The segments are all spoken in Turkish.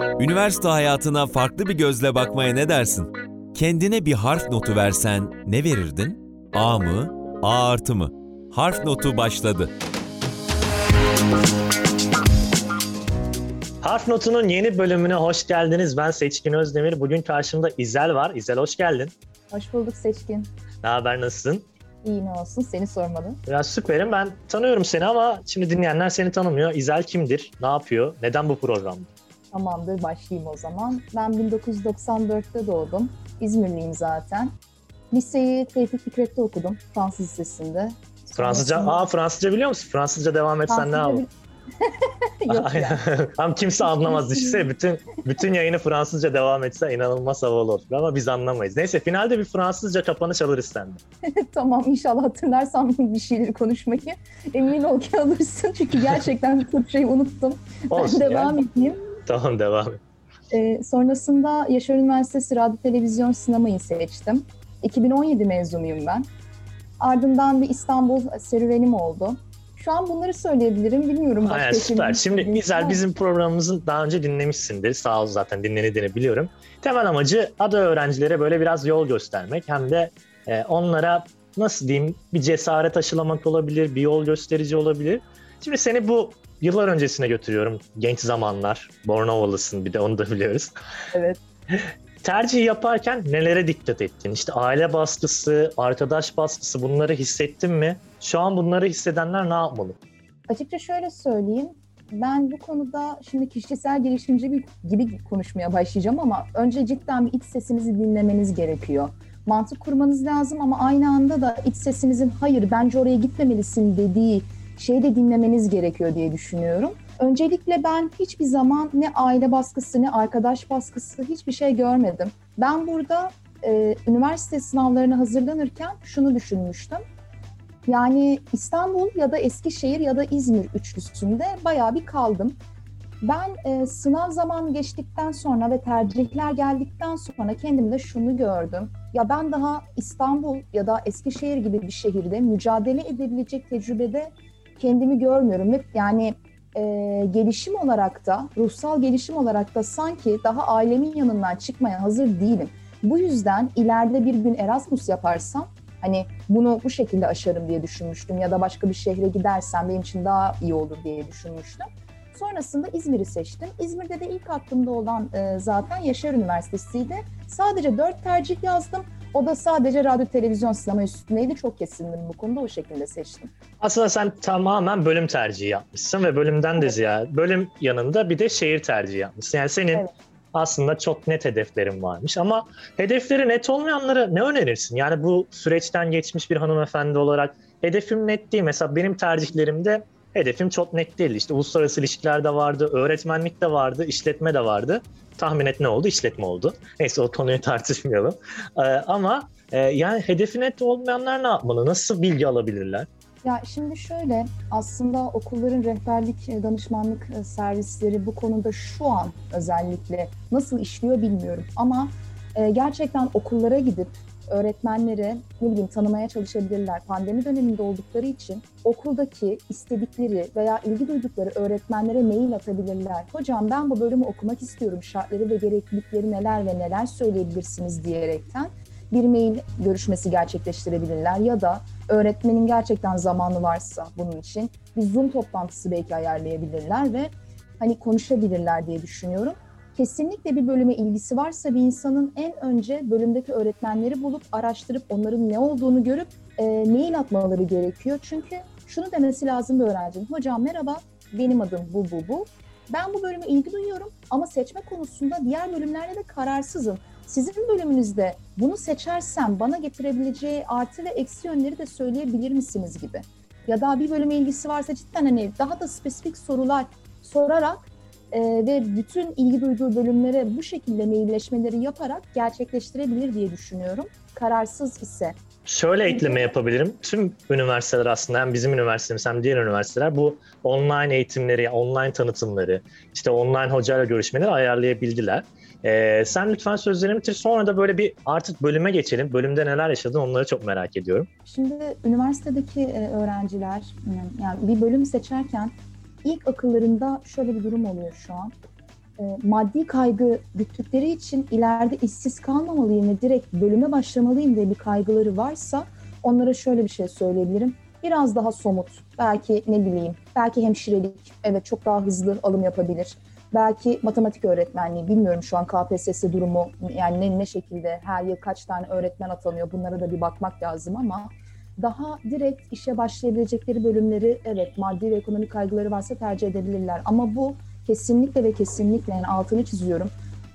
Üniversite hayatına farklı bir gözle bakmaya ne dersin? Kendine bir harf notu versen ne verirdin? A mı? A artı mı? Harf notu başladı. Harf Notu'nun yeni bölümüne hoş geldiniz. Ben Seçkin Özdemir. Bugün karşımda İzel var. İzel hoş geldin. Hoş bulduk Seçkin. Ne haber, nasılsın? İyi ne olsun, seni sormadım. Ya süperim. Ben tanıyorum seni ama şimdi dinleyenler seni tanımıyor. İzel kimdir? Ne yapıyor? Neden bu programda? Tamamdır, başlayayım o zaman. Ben 1994'te doğdum. İzmirliyim zaten. Liseyi Tevfik Fikret'te okudum. Fransız Lisesi'nde. Fransızca, aa Fransızca biliyor musun? Fransızca devam etsen ne Fransızca yapalım? bil- Yok ya. Tam kimse anlamaz. Düşünsene bütün bütün yayını Fransızca devam etse inanılmaz havalı olur. Ama biz anlamayız. Neyse finalde bir Fransızca kapanış alırız senden. tamam inşallah hatırlarsam bir şeyleri konuşmayı. Emin ol ki alırsın çünkü gerçekten çok şey unuttum. Olsun ben devam yani. edeyim. Tamam devam et. Ee, sonrasında Yaşar Üniversitesi Radyo Televizyon Sinemayı seçtim. 2017 mezunuyum ben. Ardından bir İstanbul serüvenim oldu. Şu an bunları söyleyebilirim. Bilmiyorum. başka Aynen süper. Şimdi mı? bizim programımızın daha önce dinlemişsindir. Sağ ol zaten dinlenediğini biliyorum. Temel amacı ada öğrencilere böyle biraz yol göstermek. Hem de e, onlara nasıl diyeyim bir cesaret aşılamak olabilir, bir yol gösterici olabilir. Şimdi seni bu yıllar öncesine götürüyorum. Genç zamanlar. Bornovalısın bir de onu da biliyoruz. Evet. Tercih yaparken nelere dikkat ettin? İşte aile baskısı, arkadaş baskısı bunları hissettin mi? Şu an bunları hissedenler ne yapmalı? Açıkça şöyle söyleyeyim. Ben bu konuda şimdi kişisel gelişimci gibi konuşmaya başlayacağım ama önce cidden bir iç sesinizi dinlemeniz gerekiyor. Mantık kurmanız lazım ama aynı anda da iç sesinizin hayır bence oraya gitmemelisin dediği şeyi de dinlemeniz gerekiyor diye düşünüyorum. Öncelikle ben hiçbir zaman ne aile baskısı ne arkadaş baskısı hiçbir şey görmedim. Ben burada e, üniversite sınavlarına hazırlanırken şunu düşünmüştüm. Yani İstanbul ya da Eskişehir ya da İzmir üçlüsünde bayağı bir kaldım. Ben e, sınav zaman geçtikten sonra ve tercihler geldikten sonra kendimde şunu gördüm. Ya ben daha İstanbul ya da Eskişehir gibi bir şehirde mücadele edebilecek tecrübede kendimi görmüyorum. Ve yani e, gelişim olarak da, ruhsal gelişim olarak da sanki daha ailemin yanından çıkmaya hazır değilim. Bu yüzden ileride bir gün Erasmus yaparsam hani bunu bu şekilde aşarım diye düşünmüştüm ya da başka bir şehre gidersem benim için daha iyi olur diye düşünmüştüm. Sonrasında İzmir'i seçtim. İzmir'de de ilk aklımda olan e, zaten Yaşar Üniversitesi'ydi. Sadece dört tercih yazdım. O da sadece radyo, televizyon, sinema üstündeydi. Çok kesindim bu konuda o şekilde seçtim. Aslında sen tamamen bölüm tercihi yapmışsın ve bölümden de ziyade bölüm yanında bir de şehir tercihi yapmışsın. Yani senin Evet. aslında çok net hedeflerin varmış ama hedefleri net olmayanlara ne önerirsin? Yani bu süreçten geçmiş bir hanımefendi olarak hedefim net değil. Mesela benim tercihlerimde hedefim çok net değildi. İşte uluslararası ilişkiler de vardı, öğretmenlik de vardı, işletme de vardı. Tahmin et ne oldu? İşletme oldu. Neyse o konuyu tartışmayalım. Ee, ama e, yani hedefi net olmayanlar ne yapmalı? Nasıl bilgi alabilirler? Ya şimdi şöyle aslında okulların rehberlik e, danışmanlık e, servisleri bu konuda şu an özellikle nasıl işliyor bilmiyorum ama e, gerçekten okullara gidip öğretmenleri ne bileyim tanımaya çalışabilirler. Pandemi döneminde oldukları için okuldaki istedikleri veya ilgi duydukları öğretmenlere mail atabilirler. Hocam ben bu bölümü okumak istiyorum. Şartları ve gereklilikleri neler ve neler söyleyebilirsiniz diyerekten bir mail görüşmesi gerçekleştirebilirler ya da öğretmenin gerçekten zamanı varsa bunun için bir Zoom toplantısı belki ayarlayabilirler ve hani konuşabilirler diye düşünüyorum. Kesinlikle bir bölüme ilgisi varsa bir insanın en önce bölümdeki öğretmenleri bulup araştırıp onların ne olduğunu görüp e, mail atmaları gerekiyor. Çünkü şunu demesi lazım bir öğrencinin. Hocam merhaba benim adım bu bu bu. Ben bu bölüme ilgi duyuyorum ama seçme konusunda diğer bölümlerde de kararsızım. Sizin bölümünüzde bunu seçersem bana getirebileceği artı ve eksi yönleri de söyleyebilir misiniz gibi. Ya da bir bölüme ilgisi varsa cidden hani daha da spesifik sorular sorarak e, ve bütün ilgi duyduğu bölümlere bu şekilde mailleşmeleri yaparak gerçekleştirebilir diye düşünüyorum. Kararsız ise. Şöyle ekleme yapabilirim. Tüm üniversiteler aslında hem bizim üniversitemiz hem diğer üniversiteler bu online eğitimleri, online tanıtımları, işte online hocayla görüşmeleri ayarlayabildiler. Ee, sen lütfen sözlerimi bitir. Sonra da böyle bir artık bölüme geçelim. Bölümde neler yaşadın onları çok merak ediyorum. Şimdi üniversitedeki e, öğrenciler yani bir bölüm seçerken ilk akıllarında şöyle bir durum oluyor şu an. e, maddi kaygı güttükleri için ileride işsiz kalmamalıyım ve direkt bölüme başlamalıyım diye bir kaygıları varsa onlara şöyle bir şey söyleyebilirim. Biraz daha somut, belki ne bileyim, belki hemşirelik, evet çok daha hızlı alım yapabilir. Belki matematik öğretmenliği, bilmiyorum şu an KPSS durumu yani ne, ne şekilde, her yıl kaç tane öğretmen atanıyor bunlara da bir bakmak lazım ama daha direkt işe başlayabilecekleri bölümleri evet maddi ve ekonomik kaygıları varsa tercih edebilirler. Ama bu kesinlikle ve kesinlikle yani altını çiziyorum.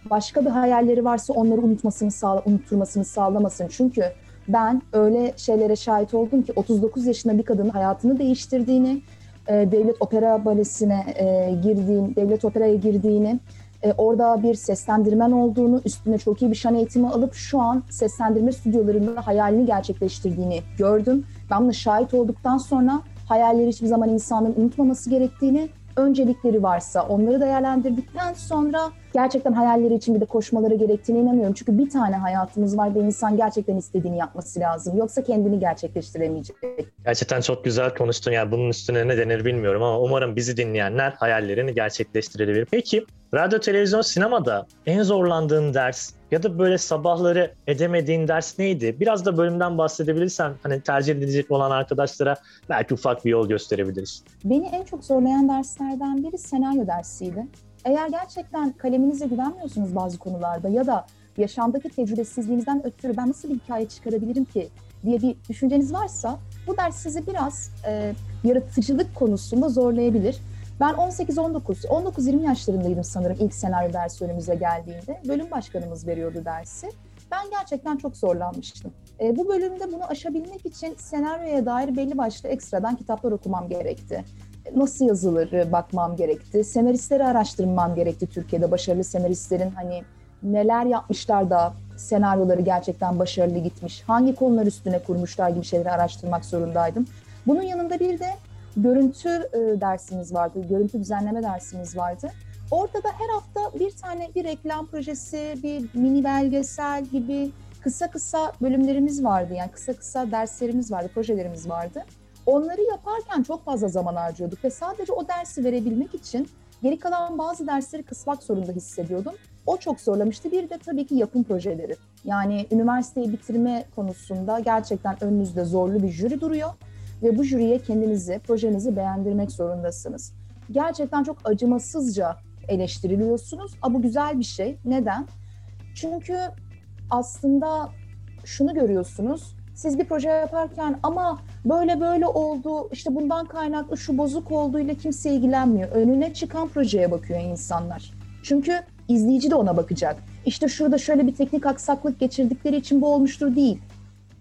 Başka bir hayalleri varsa onları unutmasını sağla, unutturmasını sağlamasın. Çünkü ben öyle şeylere şahit oldum ki 39 yaşında bir kadının hayatını değiştirdiğini, e, devlet opera balesine e, girdiğini, devlet operaya girdiğini, e, orada bir seslendirmen olduğunu, üstüne çok iyi bir şan eğitimi alıp şu an seslendirme stüdyolarında hayalini gerçekleştirdiğini gördüm. Ben buna şahit olduktan sonra hayalleri hiçbir zaman insanın unutmaması gerektiğini öncelikleri varsa onları değerlendirdikten sonra gerçekten hayalleri için bir de koşmaları gerektiğine inanıyorum. Çünkü bir tane hayatımız var ve insan gerçekten istediğini yapması lazım. Yoksa kendini gerçekleştiremeyecek. Gerçekten çok güzel konuştun. Yani bunun üstüne ne denir bilmiyorum ama umarım bizi dinleyenler hayallerini gerçekleştirebilir. Peki radyo, televizyon, sinemada en zorlandığın ders ya da böyle sabahları edemediğin ders neydi? Biraz da bölümden bahsedebilirsen hani tercih edilecek olan arkadaşlara belki ufak bir yol gösterebiliriz. Beni en çok zorlayan derslerden biri senaryo dersiydi. Eğer gerçekten kaleminize güvenmiyorsunuz bazı konularda ya da yaşamdaki tecrübesizliğinizden ötürü ben nasıl bir hikaye çıkarabilirim ki diye bir düşünceniz varsa bu ders sizi biraz e, yaratıcılık konusunda zorlayabilir. Ben 18-19, 19-20 yaşlarındaydım sanırım ilk senaryo dersi önümüze geldiğinde. Bölüm başkanımız veriyordu dersi. Ben gerçekten çok zorlanmıştım. E, bu bölümde bunu aşabilmek için senaryoya dair belli başlı ekstradan kitaplar okumam gerekti. E, nasıl yazılır bakmam gerekti. Senaristleri araştırmam gerekti Türkiye'de. Başarılı senaristlerin hani neler yapmışlar da senaryoları gerçekten başarılı gitmiş. Hangi konular üstüne kurmuşlar gibi şeyleri araştırmak zorundaydım. Bunun yanında bir de görüntü e, dersimiz vardı, görüntü düzenleme dersimiz vardı. Orada da her hafta bir tane bir reklam projesi, bir mini belgesel gibi kısa kısa bölümlerimiz vardı. Yani kısa kısa derslerimiz vardı, projelerimiz vardı. Onları yaparken çok fazla zaman harcıyorduk ve sadece o dersi verebilmek için geri kalan bazı dersleri kısmak zorunda hissediyordum. O çok zorlamıştı. Bir de tabii ki yapım projeleri. Yani üniversiteyi bitirme konusunda gerçekten önünüzde zorlu bir jüri duruyor ve bu jüriye kendinizi, projenizi beğendirmek zorundasınız. Gerçekten çok acımasızca eleştiriliyorsunuz. Ama bu güzel bir şey. Neden? Çünkü aslında şunu görüyorsunuz. Siz bir proje yaparken ama böyle böyle oldu, işte bundan kaynaklı şu bozuk olduğuyla kimse ilgilenmiyor. Önüne çıkan projeye bakıyor insanlar. Çünkü izleyici de ona bakacak. İşte şurada şöyle bir teknik aksaklık geçirdikleri için bu olmuştur değil.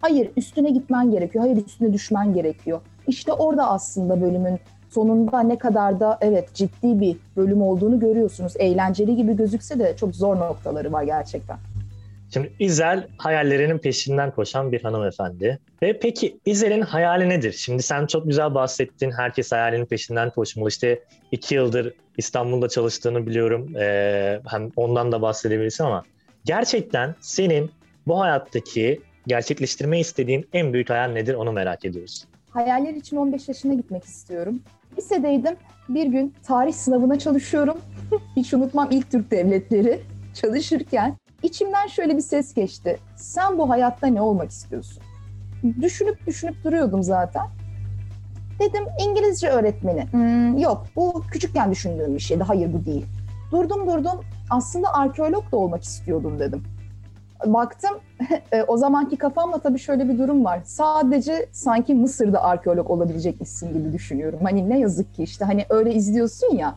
Hayır üstüne gitmen gerekiyor. Hayır üstüne düşmen gerekiyor. İşte orada aslında bölümün sonunda ne kadar da evet ciddi bir bölüm olduğunu görüyorsunuz. Eğlenceli gibi gözükse de çok zor noktaları var gerçekten. Şimdi İzel hayallerinin peşinden koşan bir hanımefendi. Ve peki İzel'in hayali nedir? Şimdi sen çok güzel bahsettin. Herkes hayalinin peşinden koşmalı. İşte iki yıldır İstanbul'da çalıştığını biliyorum. Ee, hem ondan da bahsedebilirsin ama gerçekten senin bu hayattaki gerçekleştirmeyi istediğin en büyük hayal nedir onu merak ediyoruz. Hayaller için 15 yaşına gitmek istiyorum. Lisedeydim. Bir gün tarih sınavına çalışıyorum. Hiç unutmam ilk Türk devletleri çalışırken içimden şöyle bir ses geçti. Sen bu hayatta ne olmak istiyorsun? Düşünüp düşünüp duruyordum zaten. Dedim İngilizce öğretmeni. Hmm, yok bu küçükken düşündüğüm bir şeydi. Hayır bu değil. Durdum durdum aslında arkeolog da olmak istiyordum dedim baktım e, o zamanki kafamla tabii şöyle bir durum var. Sadece sanki Mısır'da arkeolog olabilecekmişsin gibi düşünüyorum. Hani ne yazık ki işte hani öyle izliyorsun ya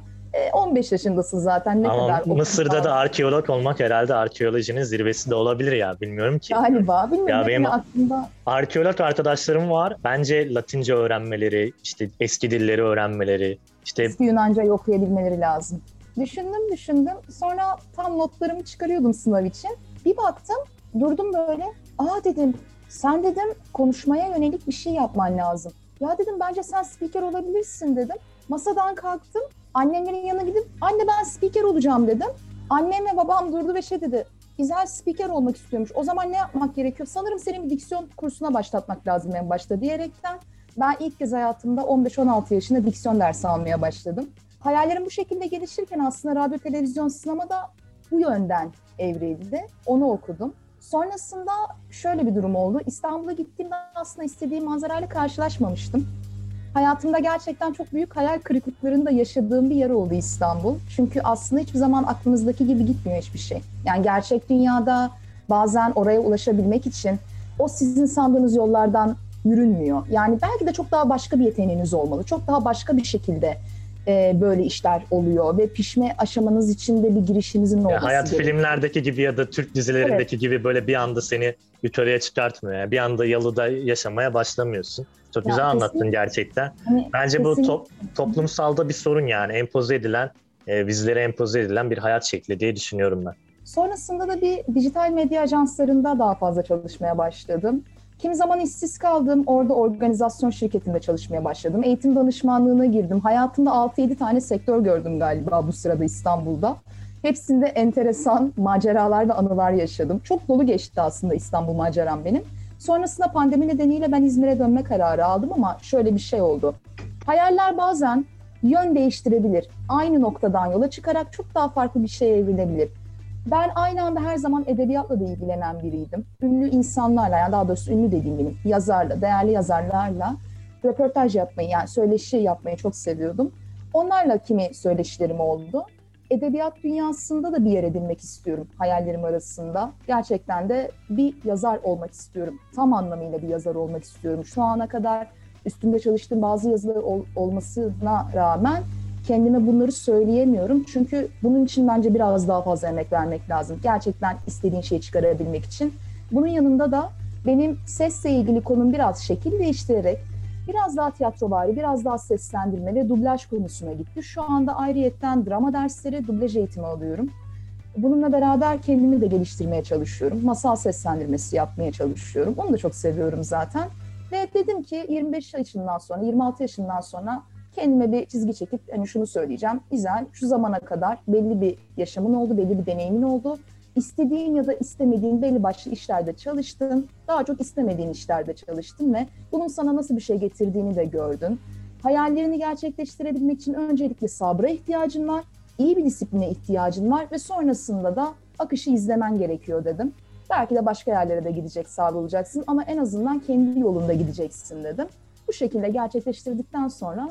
15 e, yaşındasın zaten ne Ama kadar. Mısır'da da arkeolog olmak herhalde arkeolojinin zirvesi de olabilir ya bilmiyorum ki. Galiba bilmiyorum. Ya benim aklımda... arkeolog arkadaşlarım var. Bence Latince öğrenmeleri, işte eski dilleri öğrenmeleri, işte eski Yunanca okuyabilmeleri lazım. Düşündüm düşündüm. Sonra tam notlarımı çıkarıyordum sınav için. Bir baktım durdum böyle. Aa dedim sen dedim konuşmaya yönelik bir şey yapman lazım. Ya dedim bence sen spiker olabilirsin dedim. Masadan kalktım. Annemlerin yanına gidip anne ben spiker olacağım dedim. Annem ve babam durdu ve şey dedi. İzel spiker olmak istiyormuş. O zaman ne yapmak gerekiyor? Sanırım senin bir diksiyon kursuna başlatmak lazım en başta diyerekten ben ilk kez hayatımda 15-16 yaşında diksiyon dersi almaya başladım hayallerim bu şekilde gelişirken aslında radyo, televizyon, sinema da bu yönden evrildi. Onu okudum. Sonrasında şöyle bir durum oldu. İstanbul'a gittiğimde aslında istediğim manzarayla karşılaşmamıştım. Hayatımda gerçekten çok büyük hayal kırıklıklarını da yaşadığım bir yer oldu İstanbul. Çünkü aslında hiçbir zaman aklınızdaki gibi gitmiyor hiçbir şey. Yani gerçek dünyada bazen oraya ulaşabilmek için o sizin sandığınız yollardan yürünmüyor. Yani belki de çok daha başka bir yeteneğiniz olmalı. Çok daha başka bir şekilde e, böyle işler oluyor ve pişme aşamanız için de bir girişinizin olması ya Hayat gerekiyor. filmlerdeki gibi ya da Türk dizilerindeki gibi böyle bir anda seni yukarıya çıkartmıyor. Yani bir anda yalıda yaşamaya başlamıyorsun. Çok Ya güzel anlattın kesinlikle. gerçekten. Hani Bence bu kesinlikle- top, toplumsalda bir sorun yani. Empoze edilen, e, bizlere empoze edilen bir hayat şekli diye düşünüyorum ben. Sonrasında da bir dijital medya ajanslarında daha fazla çalışmaya başladım. Kimi zaman işsiz kaldım. Orada organizasyon şirketinde çalışmaya başladım. Eğitim danışmanlığına girdim. Hayatımda 6-7 tane sektör gördüm galiba bu sırada İstanbul'da. Hepsinde enteresan maceralar ve anılar yaşadım. Çok dolu geçti aslında İstanbul maceram benim. Sonrasında pandemi nedeniyle ben İzmir'e dönme kararı aldım ama şöyle bir şey oldu. Hayaller bazen yön değiştirebilir. Aynı noktadan yola çıkarak çok daha farklı bir şeye evrilebilir. Ben aynı anda her zaman edebiyatla da ilgilenen biriydim. Ünlü insanlarla, yani daha doğrusu ünlü dediğim benim yazarla, değerli yazarlarla röportaj yapmayı, yani söyleşi yapmayı çok seviyordum. Onlarla kimi söyleşilerim oldu. Edebiyat dünyasında da bir yer edinmek istiyorum hayallerim arasında. Gerçekten de bir yazar olmak istiyorum. Tam anlamıyla bir yazar olmak istiyorum. Şu ana kadar üstünde çalıştığım bazı yazılar ol- olmasına rağmen kendime bunları söyleyemiyorum. Çünkü bunun için bence biraz daha fazla emek vermek lazım. Gerçekten istediğin şeyi çıkarabilmek için. Bunun yanında da benim sesle ilgili konum biraz şekil değiştirerek biraz daha tiyatrovari, biraz daha seslendirme ve dublaj konusuna gitti. Şu anda ayrıyetten drama dersleri, dublaj eğitimi alıyorum. Bununla beraber kendimi de geliştirmeye çalışıyorum. Masal seslendirmesi yapmaya çalışıyorum. Onu da çok seviyorum zaten. Ve dedim ki 25 yaşından sonra, 26 yaşından sonra kendime bir çizgi çekip hani şunu söyleyeceğim. İzel şu zamana kadar belli bir yaşamın oldu, belli bir deneyimin oldu. İstediğin ya da istemediğin belli başlı işlerde çalıştın. Daha çok istemediğin işlerde çalıştın ve bunun sana nasıl bir şey getirdiğini de gördün. Hayallerini gerçekleştirebilmek için öncelikle sabra ihtiyacın var, iyi bir disipline ihtiyacın var ve sonrasında da akışı izlemen gerekiyor dedim. Belki de başka yerlere de gidecek, savrulacaksın ama en azından kendi yolunda gideceksin dedim. Bu şekilde gerçekleştirdikten sonra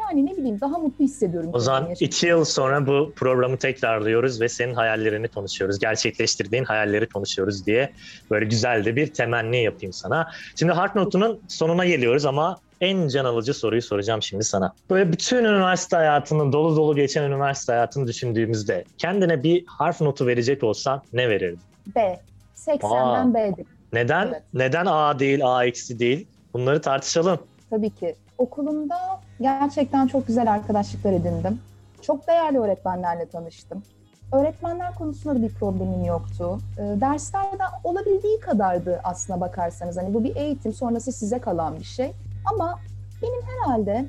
yani ne bileyim daha mutlu hissediyorum. O zaman iki yıl sonra bu programı tekrarlıyoruz ve senin hayallerini konuşuyoruz. Gerçekleştirdiğin hayalleri konuşuyoruz diye böyle güzel de bir temenni yapayım sana. Şimdi Harp Notu'nun sonuna geliyoruz ama en can alıcı soruyu soracağım şimdi sana. Böyle bütün üniversite hayatını, dolu dolu geçen üniversite hayatını düşündüğümüzde kendine bir harf notu verecek olsan ne verirdin? B. 80'den B'dir. Neden? Evet. Neden A değil, A eksi değil? Bunları tartışalım. Tabii ki. Okulumda gerçekten çok güzel arkadaşlıklar edindim. Çok değerli öğretmenlerle tanıştım. Öğretmenler konusunda da bir problemim yoktu. Ee, derslerde olabildiği kadardı aslına bakarsanız. Hani bu bir eğitim sonrası size kalan bir şey. Ama benim herhalde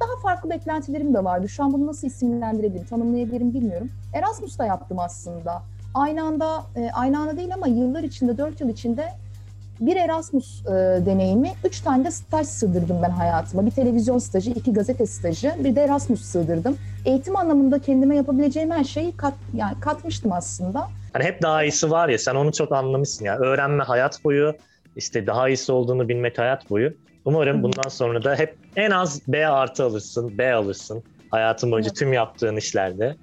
daha farklı beklentilerim de vardı. Şu an bunu nasıl isimlendirebilirim, tanımlayabilirim bilmiyorum. Erasmus da yaptım aslında. Aynı anda, e, aynı anda değil ama yıllar içinde, dört yıl içinde bir Erasmus e, deneyimi, üç tane de staj sığdırdım ben hayatıma. Bir televizyon stajı, iki gazete stajı, bir de Erasmus sığdırdım. Eğitim anlamında kendime yapabileceğim her şeyi kat, yani katmıştım aslında. Hani hep daha iyisi var ya sen onu çok anlamışsın ya. Öğrenme hayat boyu, işte daha iyisi olduğunu bilmek hayat boyu. Umarım bundan sonra da hep en az B artı alırsın, B alırsın hayatın boyunca tüm yaptığın işlerde.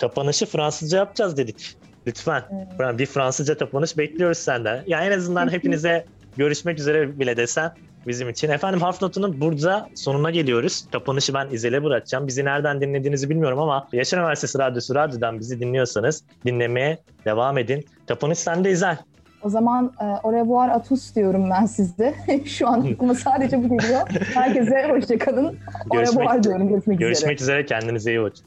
Kapanışı Fransızca yapacağız dedik. Lütfen. Evet. Bir Fransızca kapanış bekliyoruz senden. Yani en azından hepinize görüşmek üzere bile desen bizim için. Efendim Harf Notu'nun burada sonuna geliyoruz. Kapanışı ben İzel'e bırakacağım. Bizi nereden dinlediğinizi bilmiyorum ama Yaşar Üniversitesi Radyosu Radyo'dan bizi dinliyorsanız dinlemeye devam edin. Kapanış sende İzel. O zaman e, au revoir à tous diyorum ben size. Şu an aklıma sadece bu geliyor. Herkese hoşçakalın. Au Görüşmek- revoir diyorum. Görüşmek, üzere. Görüşmek üzere. Kendinize iyi bakın.